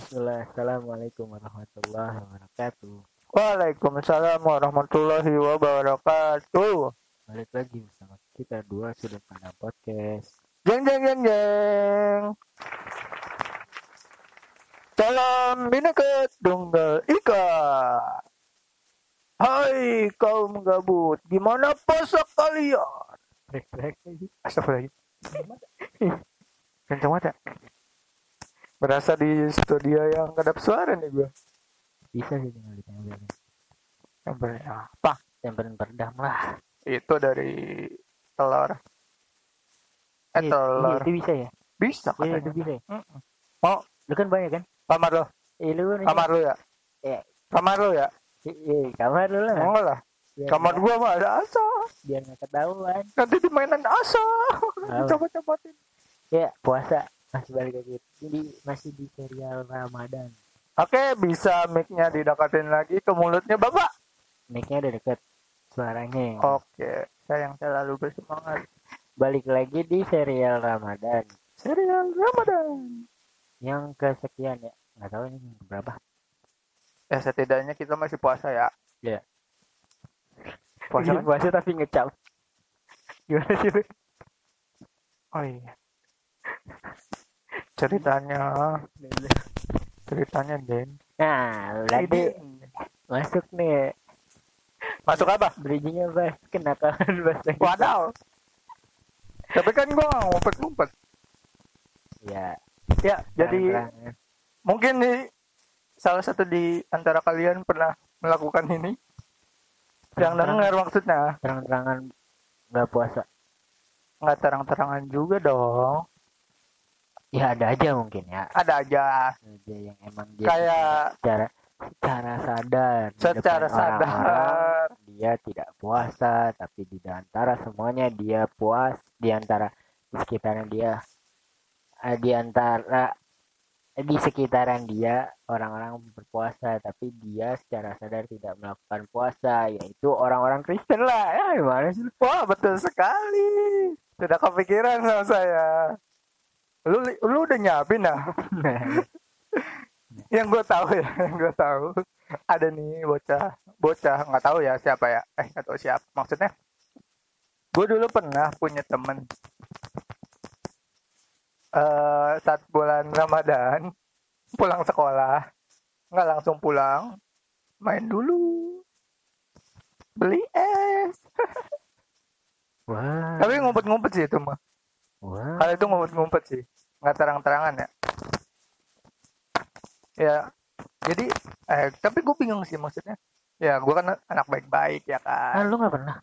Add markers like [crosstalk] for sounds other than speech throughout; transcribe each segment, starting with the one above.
Bismillah. Assalamualaikum warahmatullahi wabarakatuh. Waalaikumsalam warahmatullahi wabarakatuh. Balik lagi bersama kita dua sudut pandang podcast. Jeng jeng jeng jeng. Salam bineka tunggal ika. Hai kaum gabut, gimana puasa kalian? Rek-rek lagi. Astagfirullahaladzim. Kencang banget ya? Berasa di studio yang kedap suara nih gue. Bisa sih tinggal ditempelin. Yang apa? Tempelin peredam lah. Itu dari telur. Eh Iya, telur. iya, itu bisa ya? Bisa Iya, itu katanya. bisa ya? Mm-mm. Mau Lu kan banyak kan? kamar lo? Eh, lu kan Kamar lo ya? Iya. Kamar lo ya? Iya, kamar lu lah. Enggak lah. Biar Kamar nggak- gua mah ada asa. Biar nggak ketahuan. Nanti dimainan asa. [laughs] Tahu. Coba-cobain. Ya, puasa. Masih balik lagi. Jadi masih di serial Ramadan. Oke, bisa mic-nya didekatin lagi ke mulutnya Bapak. Mic-nya udah deket suaranya. Oke, saya yang selalu bersemangat. Balik lagi di serial Ramadan. Serial Ramadan. Yang kesekian ya. Nggak tahu ini berapa. Ya setidaknya kita masih puasa ya. Iya. Puasa Iya, kan? puasa tapi ngecap. Gimana sih? Oh iya. Ceritanya, ceritanya Den. Nah, berarti masuk nih. Masuk apa? Bridgingnya pas kenakalan [laughs] bahasa. Wadaw. Tapi kan gua nggak ngumpet-ngumpet. Ya, Ya, jadi terang-terangan. mungkin nih salah satu di antara kalian pernah melakukan ini. Yang dengar maksudnya terang-terangan nggak puasa. nggak terang-terangan juga dong. Ya ada aja mungkin ya. Ada aja Ada yang emang dia kayak secara secara sadar secara depan orang-orang sadar. dia tidak puasa tapi di antara semuanya dia puas di antara di sekitaran dia eh, di antara di sekitaran dia orang-orang berpuasa tapi dia secara sadar tidak melakukan puasa yaitu orang-orang Kristen lah ya gimana sih? Wah betul sekali. Tidak kepikiran sama saya. Lu lu udah nyiapin dah. [laughs] yang gue tahu ya, yang gue tahu ada nih bocah, bocah nggak tahu ya siapa ya, eh nggak tahu siapa. Maksudnya, gue dulu pernah punya temen eh saat bulan Ramadan pulang sekolah nggak langsung pulang, main dulu, beli es. [laughs] wah Tapi ngumpet-ngumpet sih itu mah. Wah Kalau itu ngumpet-ngumpet sih, nggak terang-terangan ya. Ya, jadi, eh, tapi gue bingung sih maksudnya. Ya, gue kan anak baik-baik ya ah, kan. lu nggak pernah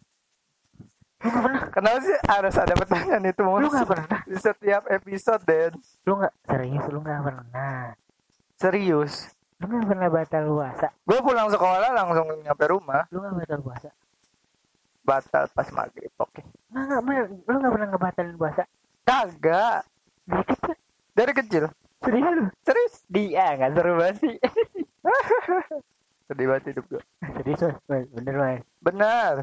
lu nggak pernah Kenapa sih harus ada pertanyaan itu lu nggak pernah di setiap episode, Den? lu nggak serius lu nggak pernah Serius. lu nggak pernah batal puasa Gue pulang sekolah langsung nyampe rumah, lu nggak batal puasa batal pas maghrib. Oke. nggak nggak bener. lu nggak pernah ngebatalin puasa Kagak. dari kecil Dari kecil. serius Serius. dia nggak seru banget sih [laughs] Sedih banget hidup gue. serius mas bener mas Benar.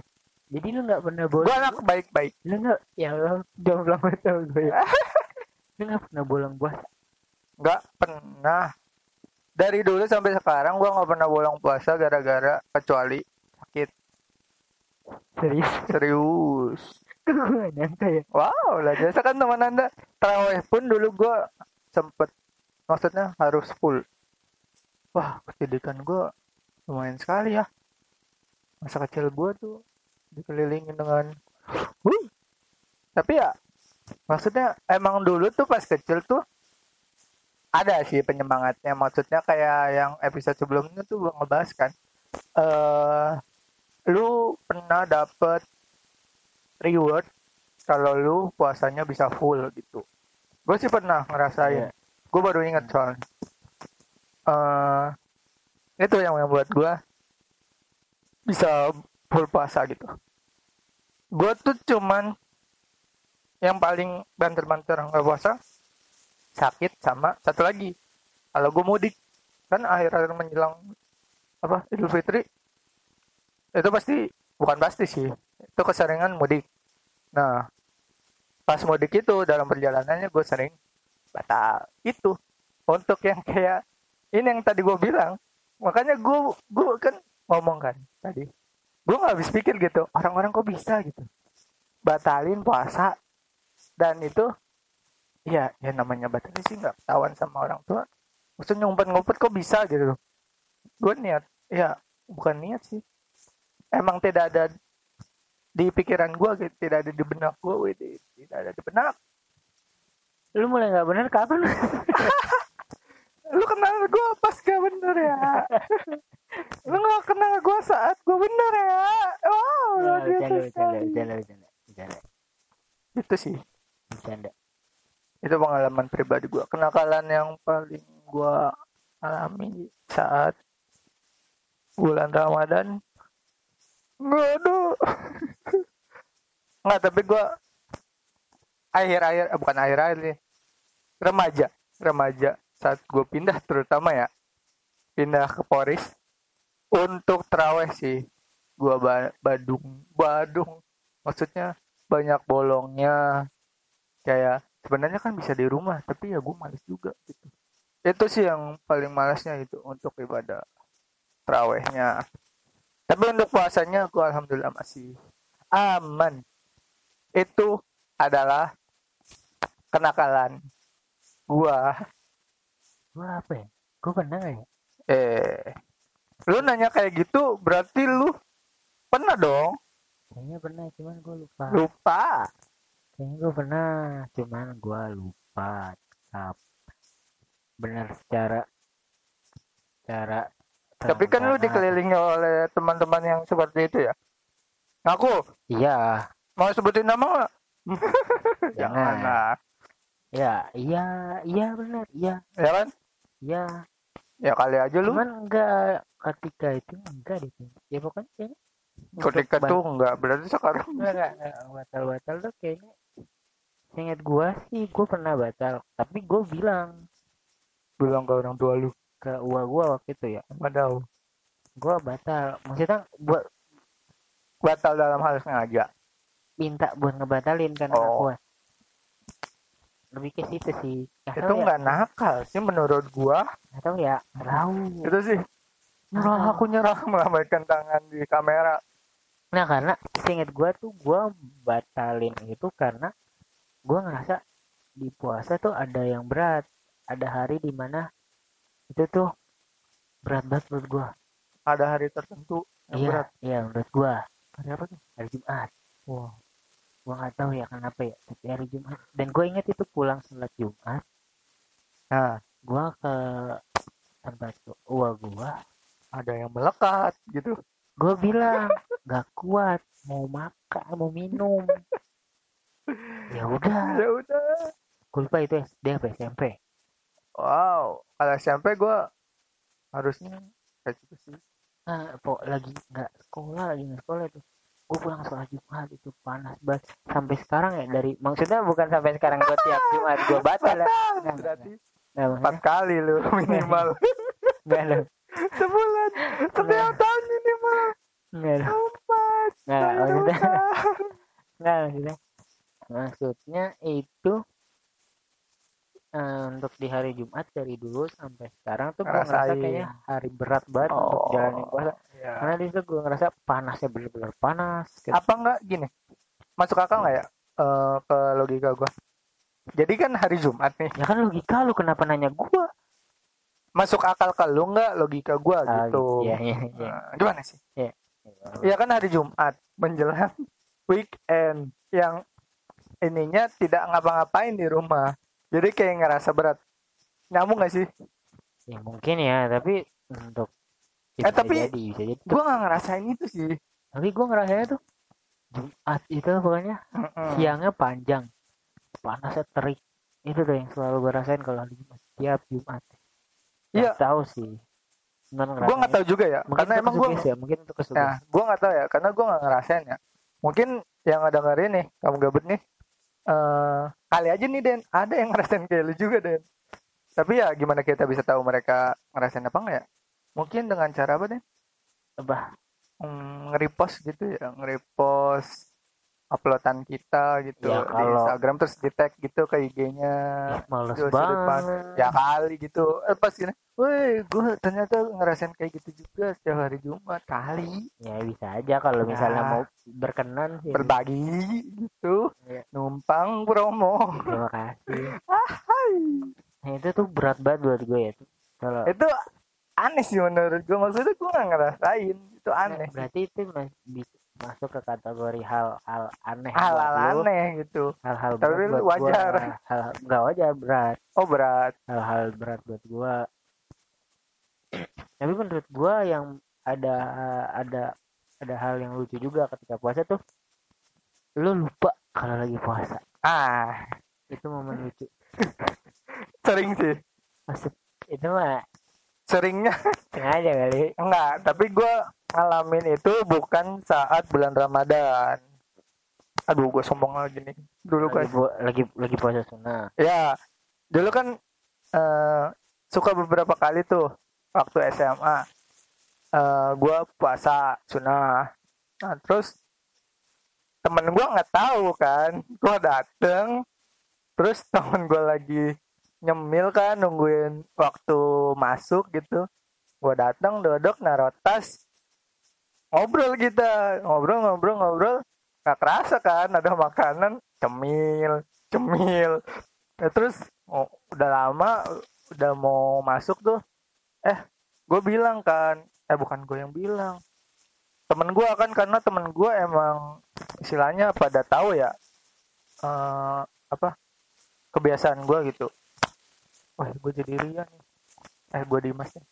jadi lu nggak pernah Gue bolong anak baik-baik. lu nggak ya lu jomblo banget tau gue lu nggak pernah bolong puasa Nggak pernah. Dari dulu sampai sekarang gue nggak pernah bolong puasa gara-gara kecuali sakit. serius Serius. Gue [laughs] ya Wow, lah biasa kan teman anda terawih pun dulu gue sempet maksudnya harus full. Wah, pendidikan gue lumayan sekali ya. Masa kecil gue tuh dikelilingi dengan, Wih. Tapi ya, maksudnya emang dulu tuh pas kecil tuh ada sih penyemangatnya. Maksudnya kayak yang episode sebelumnya tuh gue ngebahas kan. eh lu pernah dapet reward kalau lu puasanya bisa full gitu. Gue sih pernah ngerasain. Iya. Gue baru inget soalnya. eh itu yang membuat gue bisa full puasa gitu. Gue tuh cuman yang paling banter-banter nggak puasa sakit sama satu lagi kalau gue mudik kan akhir-akhir menjelang apa Idul Fitri itu pasti bukan pasti sih itu keseringan mudik nah pas mudik itu dalam perjalanannya gue sering batal. Itu untuk yang kayak ini yang tadi gue bilang. Makanya gue gue kan ngomong kan tadi gue nggak habis pikir gitu orang-orang kok bisa gitu? Batalin puasa. Dan itu ya ya namanya batalin sih nggak ketahuan sama orang tua. Maksudnya ngumpet-ngumpet kok bisa gitu? Gue niat ya bukan niat sih. Emang tidak ada di pikiran gue gitu tidak ada di benak gue tidak ada di benak. Lu mulai nggak bener kapan lu? [laughs] Kenal gue pas gak bener ya? [laughs] Lu gak kenal gue saat gue bener ya? Oh Nah, bercanda, bercanda, bercanda, bercanda, bercanda, itu sih. Bercanda. itu pengalaman pribadi gue kenakalan yang paling gue alami saat bulan Ramadan. Nggak [laughs] ada nggak tapi gue akhir-akhir eh, bukan akhir-akhir nih remaja remaja saat gue pindah terutama ya pindah ke Poris. Untuk teraweh sih gue ba Badung Badung. Maksudnya banyak bolongnya. Kayak sebenarnya kan bisa di rumah tapi ya gue males juga gitu. Itu sih yang paling malasnya itu untuk ibadah terawehnya tapi untuk puasanya gue alhamdulillah masih aman itu adalah kenakalan gua Gua apa ya? Gua pernah nggak ya? eh lu nanya kayak gitu berarti lu pernah dong Kayaknya pernah, cuman gua lupa. lupa Kayaknya gua pernah, cuman gua lupa. Tap. Bener secara secara tapi kan lu dikelilingi oleh teman-teman yang seperti itu ya aku Iya, mau sebutin nama nggak? [laughs] Jangan. jangan lah ya, iya, iya benar, iya, ya kan? Iya. ya kali aja lu. Cuman enggak ketika itu enggak deh. Ya pokoknya kayaknya ketika tuh enggak berarti sekarang Enggak, enggak, enggak. batal-batal tuh kayaknya. Seingat gua sih, gua pernah batal. Tapi gua bilang. Bilang ke orang tua lu. Ke uwa gua waktu itu ya, padahal gua batal. Maksudnya buat batal dalam hal sengaja minta buat ngebatalin kan Oh. gua. Lebih ke situ sih. Nggak itu ya, nggak nakal sih menurut gua nggak tahu ya. Nggak tahu. itu sih nyerah Ah. aku nyerah [laughs] melambaikan tangan di kamera Nah karena seingat gua tuh gua batalin itu karena gua ngerasa di puasa tuh ada yang berat. Ada hari di mana itu tuh berat banget menurut gua. ada hari tertentu yang iya, berat iya menurut gua hari apa tuh hari Jumat. wah Gua nggak tahu ya kenapa ya. Tapi hari Jumat. Dan gua inget itu pulang sholat Jumat. nah Gua ke tempat uwa gua. ada yang melekat gitu Gua bilang nggak kuat mau makan mau minum. ya udah. [laughs] ya udah Gua lupa itu SD apa SMP. wow kalau SMP gua harusnya kayak gitu sih Nah, pok lagi nggak sekolah lagi nggak sekolah itu. Gue pulang sholat Jumat itu panas banget. Sampai sekarang ya dari maksudnya bukan sampai sekarang gue tiap Jumat gue batal ya. Nggak, berarti empat kali lu [laughs] minimal. nggak. Lo sebulan. Setiap tahun minimal. Nggak empat. Nggak Saya maksudnya dosa. [laughs] nggak maksudnya. Maksudnya itu eh, untuk di hari Jumat dari dulu sampai sekarang tuh gue ngerasa kayaknya hari berat banget untuk Oh. jalanin puasa Ya. karena di situ gue ngerasa panasnya bener-bener panas gitu. apa enggak gini masuk akal nggak ya eh, ke logika gua jadi kan hari Jumat nih ya kan logika lu kenapa nanya gue masuk akal ke lu nggak logika gua gitu iya iya iya Nah, gimana sih Iya. Iya kan hari Jumat menjelang [laughs] weekend yang ininya tidak ngapa-ngapain di rumah. Jadi kayak ngerasa berat. Nyambung gak sih? Ya mungkin ya, tapi untuk Eh, tapi jadi, bisa jadi. Gue gak ngerasain itu sih. Tapi gue ngerasanya tuh Jumat itu pokoknya Mm-mm. siangnya panjang, panasnya terik. Itu tuh yang selalu gue rasain kalau Jumat tiap Jumat. Iya. Nggak tahu sih. Gue gak tahu juga ya. Mungkin karena emang gue ya, mungkin itu kesugesti. Nah, gue gak tahu ya, karena gue gak ngerasain ya. Mungkin yang ada dengerin nih, kamu gabut nih, eh kali aja nih Den, ada yang ngerasain kayak lu juga Den. Tapi ya gimana kita bisa tahu mereka ngerasain apa nggak ya? Mungkin dengan cara apa Den? Apa? Hmm, nge-repost gitu ya, nge-repost uploadan kita gitu Ya, di kalau- Instagram terus di tag gitu ke IG-nya males Terus di banget ya kali gitu eh pas gini woi gue ternyata ngerasain kayak gitu juga setiap hari Jumat kali ya bisa aja kalau misalnya Ya. mau berkenan sih berbagi gitu Iya. numpang promo terima kasih [laughs] Hai. nah itu tuh berat banget buat gue ya tuh kalau itu aneh sih menurut gue maksudnya gue nggak ngerasain. Itu aneh. Berarti itu bisa masuk ke kategori hal-hal aneh hal-hal buat lu. aneh gitu. Hal-hal Tapi berat lu buat gua. wajar. hal nggak wajar berat. Oh berat. Hal-hal berat buat gua. Tapi menurut gua yang ada ada ada hal yang lucu juga ketika puasa tuh lu lupa kalau lagi puasa. Ah. Itu momen lucu. [laughs] Sering sih. Maksud itu mah seringnya. [laughs] Sengaja kali. Enggak tapi gue ngalamin itu bukan saat bulan Ramadan. Aduh gue sombong lagi nih. Dulu lagi, kan pu- lagi lagi puasa sunnah. Ya dulu kan eh, suka beberapa kali tuh waktu SMA eh gue puasa sunnah. Nah, terus temen gue nggak tahu kan. Gue dateng terus temen gue lagi nyemil kan nungguin waktu masuk gitu. Gue datang duduk naruh tas. Ngobrol kita ngobrol ngobrol ngobrol. Nggak kerasa kan ada makanan cemil cemil. Ya, terus oh, udah lama udah mau masuk tuh. Eh gue bilang kan eh bukan gue yang bilang. Temen gue kan karena temen gue emang istilahnya pada tahu ya eh, apa kebiasaan gue gitu wah gue jadi Ria nih. Eh gue Dimas nih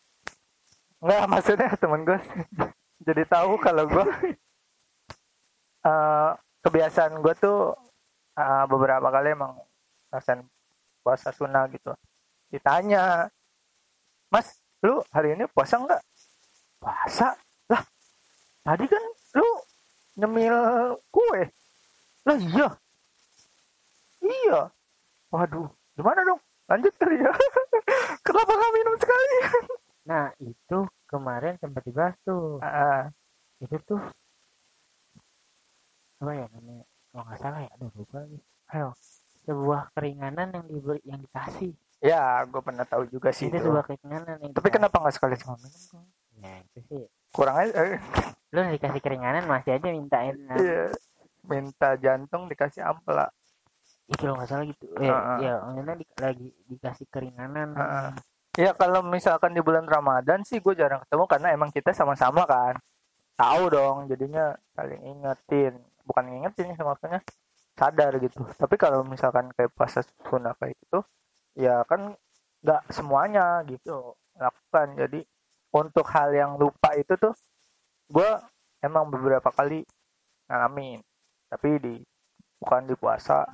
Enggak maksudnya temen gue [laughs] jadi tahu kalau gue [laughs] eh, kebiasaan gue tuh eh, beberapa kali emang ngerasain puasa sunnah gitu. Ditanya mas lu hari ini puasa nggak? Puasa. Lah tadi kan lu nyemil kue. Lah iya. Iya. Waduh gimana dong lanjut kali [laughs] ya kenapa nggak minum sekali? [laughs] Nah itu kemarin sempat dibahas tuh. Ah, itu tuh apa ya namanya? Kalau nggak salah ya aduh lupa lagi. Ayo sebuah keringanan yang diberi yang dikasih. Ya gue pernah tahu juga sih itu itu. sebuah keringanan yang tapi dikasih. kenapa nggak sekali sama minum ya itu sih. Kurang aja eh, lu dikasih keringanan masih aja mintain nah, iya. minta jantung dikasih ampela itu kalau nggak salah gitu. Ya Heeh. ya maksudnya di- lagi dikasih keringanan. Heeh. Ya kalau misalkan di bulan Ramadan sih gue jarang ketemu karena emang kita sama-sama kan. Tahu dong jadinya saling ingetin. Bukan ngingetin sih maksudnya sadar gitu. Tapi kalau misalkan kayak puasa sunnah kayak gitu ya kan nggak semuanya gitu lakukan. Jadi untuk hal yang lupa itu tuh gue emang beberapa kali ngalamin. Tapi di bukan di puasa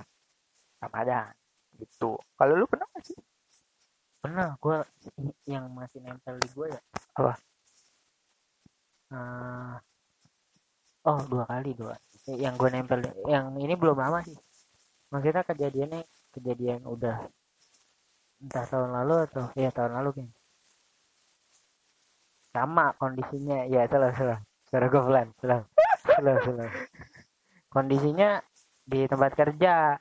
Ramadan gitu. Kalau lu pernah nggak sih? Pernah gue yang masih nempel di gue ya. Apa? Eh, oh dua kali dua. Yang gue nempel yang ini belum lama sih. Maksudnya kejadiannya kejadian udah entah tahun lalu atau ya tahun lalu kan sama kondisinya. Ya salah salah. Suara gue pelan salah salah salah. [laughs] Kondisinya di tempat kerja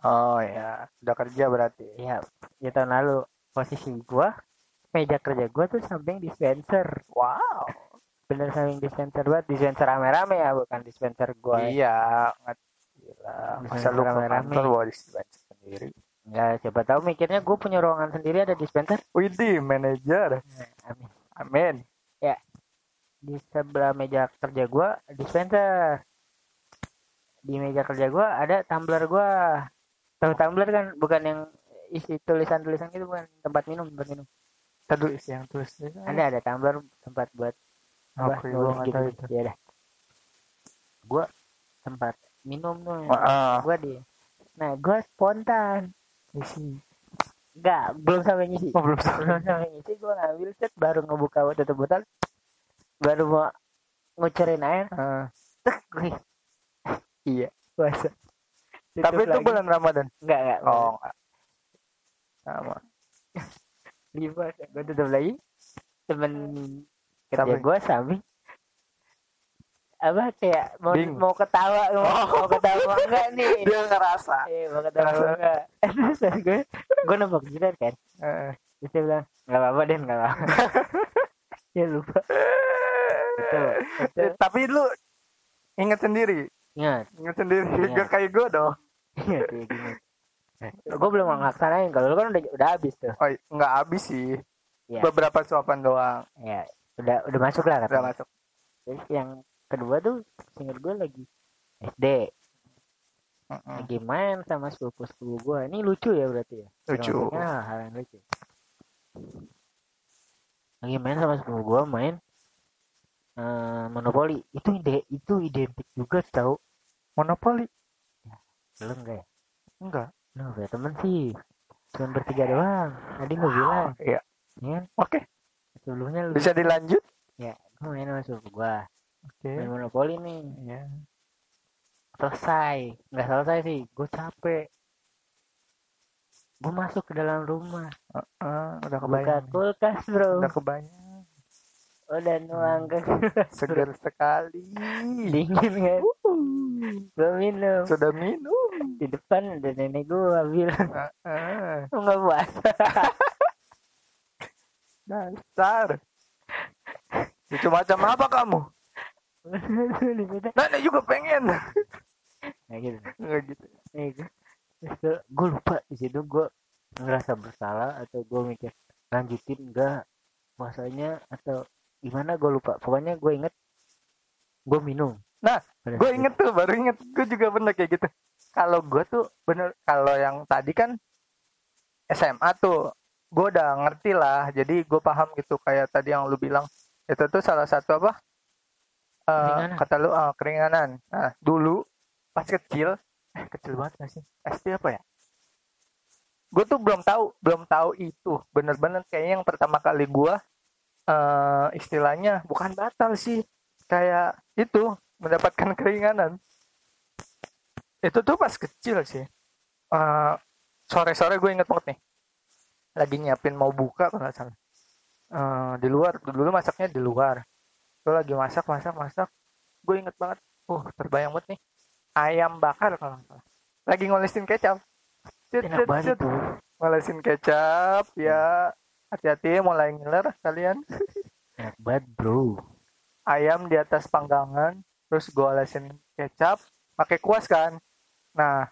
Oh ya, udah kerja berarti. ya ya tahun lalu posisi gua meja kerja gua tuh samping dispenser Wow. bener samping dispenser buat dispenser rame-rame ya bukan dispenser gua Iya, nggak gila. Masa lu rame-rame. kantor bawa dispenser sendiri? ya siapa tahu mikirnya gua punya ruangan sendiri ada dispenser Widih, manajer. Nah, amin. Amin. di sebelah meja kerja gua dispenser di meja kerja gua ada tumbler gua tahu tumbler kan bukan yang isi tulisan-tulisan gitu bukan tempat minum tempat minum Tadu isi yang tulis. ada ada tumbler tempat buat apa gua nggak gitu tahu itu. ya dah gua tempat minum tuh Ah, gua di nah gua spontan isi. enggak belum sampai ngisi Oh, belum sampai ngisi gua ngambil set baru ngebuka tutup botol baru mau ngucerin air Ah, tek wih. iya. puasa Tutup Tapi itu lagi. bulan Ramadan. enggak enggak Oh, enggak. Sama. [laughs] di puasa gua tutup lagi temen kerja gua samping apa kayak mau Bingung. mau ketawa mau, Oh. mau ketawa enggak nih [laughs] dia ngerasa eh mau ketawa Ngerasa. enggak [laughs] terus gue gue nembak jidat kan Eh. terus dia bilang nggak apa-apa deh nggak apa-apa ya lupa itu itu tapi lu inget sendiri ingat inget sendiri Iya. gak kayak gue dong. Ingat kayak gini. [laughs] Gue belum ngelaksanain kalau lu kan udah udah habis tuh. Oh nggak habis sih. Iya. beberapa suapan doang. Ya udah udah masuk lah udah katanya. masuk. Terus yang kedua tuh ingat gue lagi SD Mm-mm. lagi main sama sepupu sepupu gue ini lucu ya berarti ya? Lucu. Maksudnya hal yang lucu. Lagi main sama sepupu gue main eh, monopoli itu ide itu identik juga tau. Monopoli belum enggak ya? Enggak lu punya temen sih. Cuma bertiga doang. Tadi gue bilang. Ya kan? oke. Sebelumnya lu bisa dilanjut? Ya gue main sama sepupu gue oke. Main monopoli nih. Ya selesai. Nggak selesai sih. Gue capek. Gue masuk ke dalam rumah. Ah, udah buka kebayang. kulkas bro. Udah kebayang udah nuang ke seger sekali. Dingin kan? Gue minum. Sudah minum. Di depan ada nenek gue bilang Ah, ah. "Lu nggak puasa [laughs] dasar. Lucu macam apa kamu? Nenek juga pengen. Nah gitu. Nggak gitu. Nih, gue lupa di situ gue ngerasa bersalah atau gue mikir lanjutin enggak puasanya atau gimana? Gue lupa. Pokoknya gue inget gue minum. Nah, gue inget tuh baru inget. Gue juga pernah kayak gitu. Kalau gue tuh bener kalau yang tadi kan SMA tuh gue udah ngerti lah. Jadi gue paham gitu kayak tadi yang lu bilang. Itu tuh salah satu apa? Eh, Keringanan. kata lu ah, keringanan. Nah dulu pas kecil eh kecil banget gak sih? SD apa ya? Gue tuh belum tahu belum tahu itu. Bener-bener kayaknya yang pertama kali gue eh istilahnya bukan batal sih. Kayak itu mendapatkan [laughs] keringanan. Itu tuh pas kecil sih. Eh, sore-sore gue inget banget nih. Lagi nyiapin mau buka kalau nggak salah. Eh, di luar dulu masaknya di luar. Gue lagi masak masak masak. Gue inget banget uh terbayang banget nih. Ayam bakar kalau nggak salah. Lagi ngolesin kecap. Cet, cet, cet. ngolesin kecap ya hati-hati mulai ngiler kalian. Banget bro. Ayam di atas panggangan terus gue olesin kecap pakai kuas kan? Nah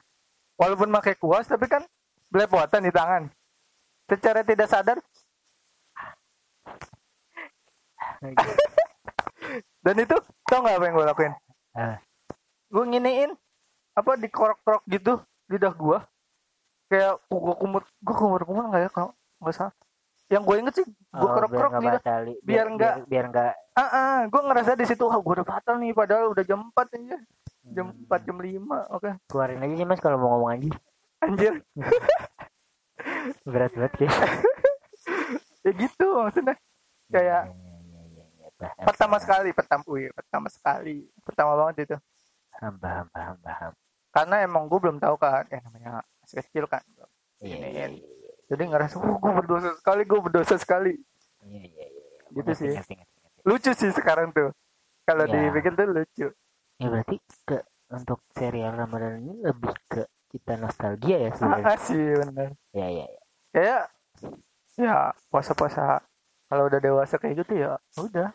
walaupun pakai kuas tapi kan belepotan di tangan. Secara tidak sadar. [laughs] Dan itu tau nggak apa yang gue lakuin? Ah. gue nginiin apa dikorok-korok gitu lidah gue kayak gue kumur gue kumur kumur nggak ya kalau nggak salah yang gue inget sih gue Oh, biar nggak lidah batali. biar nggak- biar, biar nggak ah ah gue ngerasa di situ ah gue udah batal nih padahal udah jam 4 aja. Jam hmm, 4 jam 5 oke. Keluarin aja sih mas kalau mau ngomong aja anjir. [laughs] Berat banget ya. [laughs] Ya gitu maksudnya. Kayak Ya, ya, ya, ya. Paham, pertama sekali pertama wih, pertama sekali pertama banget itu. Paham paham paham paham. Karena emang gue belum tahu kan ya namanya masih kecil kan iya Ini, iya iya jadi ngerasa oh gue berdosa sekali gue berdosa sekali. Iya iya iya Gitu Ngerti, sih. ngerti, ngerti, ngerti. lucu sih sekarang tuh. Kalau Iya. dipikir tuh lucu. Ya berarti ke untuk serial Ramadan ini lebih ke kita nostalgia ya sebenarnya ah, sih bener ya ya ya kayak ya puasa-puasa. Kalau udah dewasa kayak gitu ya udah.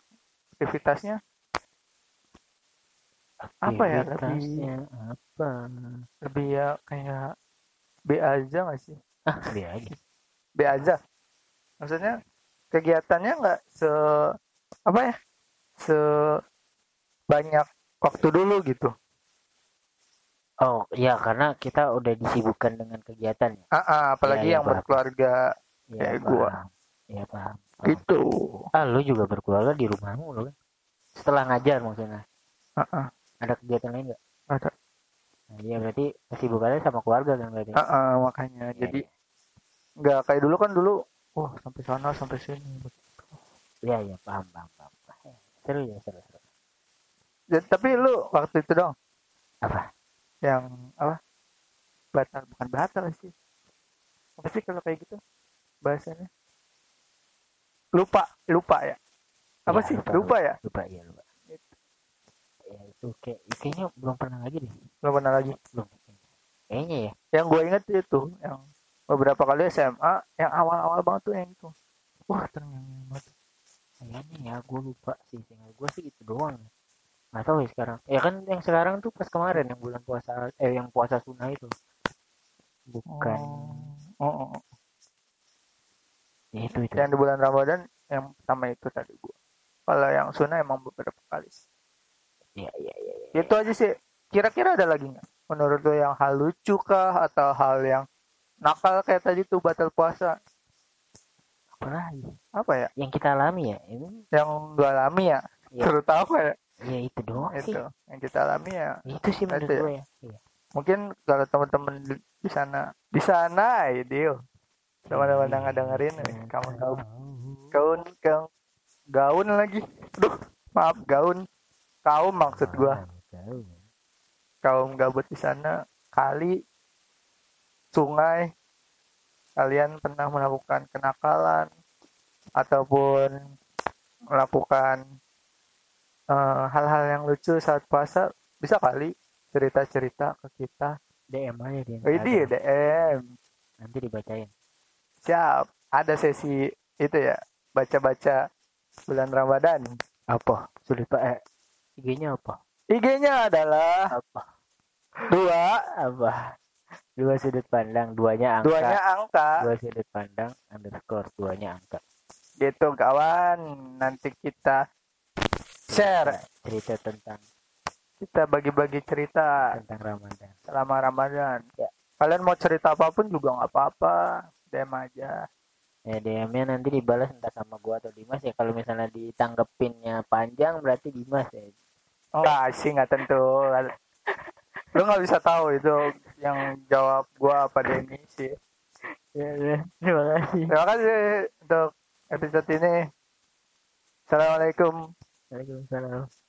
Aktivitasnya. Apa ya, lebih- Aktivitasnya apa? Lebih ya kayak B aja gak sih? Ah biar aja B aja. Maksudnya kegiatannya nggak se apa ya se banyak waktu dulu gitu. Oh ya karena kita udah disibukkan dengan kegiatan ya? Ah ah, apalagi iya, yang paham. berkeluarga ya, Kayak paham. gua. ya paham, gitu. Ah lu juga berkeluarga di rumahmu lo kan? Setelah ngajar maksudnya. Ah ah, ada kegiatan lain nggak? Ada. Nah, iya berarti kesibukannya sama keluarga kan berarti? Ah ah, makanya. Iya, jadi iya. Nggak kayak dulu kan dulu wah sampai sana sampai sini iya iya paham paham paham seru ya seru seru. Jadi, tapi lu waktu itu dong. Apa? Yang apa? Batal bukan batal sih. Apa sih kalau kayak gitu? Bahasanya? Lupa lupa ya. Apa Iya, sih? lupa, ya? lupa ya lupa. Ya itu kayak kayaknya belum pernah lagi deh. Belum pernah lagi. Belum kayaknya. Ya. Yang gue inget itu yang beberapa kali SMA yang awal-awal banget tuh yang itu. Wah ternyata banget. Kayaknya ya gue lupa sih. Tinggal gue sih itu doang. Nggak tahu ya sekarang. Ya kan yang sekarang tuh pas kemarin yang bulan puasa eh yang puasa sunnah itu. Bukan. Oh, oh, oh. ya itu itu. Yang di bulan Ramadan yang pertama itu tadi gue kalau yang sunnah emang beberapa kali ya ya ya, ya. itu aja sih. Kira-kira ada lagi nggak? Menurut lo yang hal lucu kah? Atau hal yang nakal kayak tadi tuh batal puasa. Apa lagi? Apa ya? Yang kita alami ya ini. Yang gue alami ya? Iya. terutama ya? Ya itu doang sih. itu yang kita alami ya. Itu sih menurut Itu ya. gue ya. Iya. mungkin kalau teman-teman di sana di sana ideal teman-teman yang dengerin eh, kamu tahu. Gaun gaun gaun lagi. Duh maaf gaun. Kaum maksud gua. Kaum gabut di sana. Kali sungai kalian pernah melakukan kenakalan ataupun melakukan eh, hal-hal yang lucu saat puasa bisa kali cerita-cerita ke kita. DM aja dia oh ini DM nanti dibacain. Siap. Ada sesi itu ya baca-baca bulan Ramadan. Apa? Sulit pak eh IG-nya apa? IG-nya adalah apa? dua. Apa dua sudut pandang duanya angka. Duanya angka. Dua sudut pandang underscore duanya angka. Gitu kawan. Nanti kita share. Cerita tentang kita bagi-bagi cerita. Tentang Ramadan. Selama Ramadan. Ya. kalian mau cerita apa pun juga nggak apa-apa. DM aja. Ya DM-nya nanti dibalas entah sama gua atau Dimas ya. Kalau misalnya ditanggepinnya panjang berarti Dimas ya. Enggak sih nggak tentu [laughs] lu nggak bisa tahu itu yang jawab gua apa Denny sih. Ya, ya. terima kasih. Terima kasih untuk episode ini. Assalamualaikum. Waalaikumsalam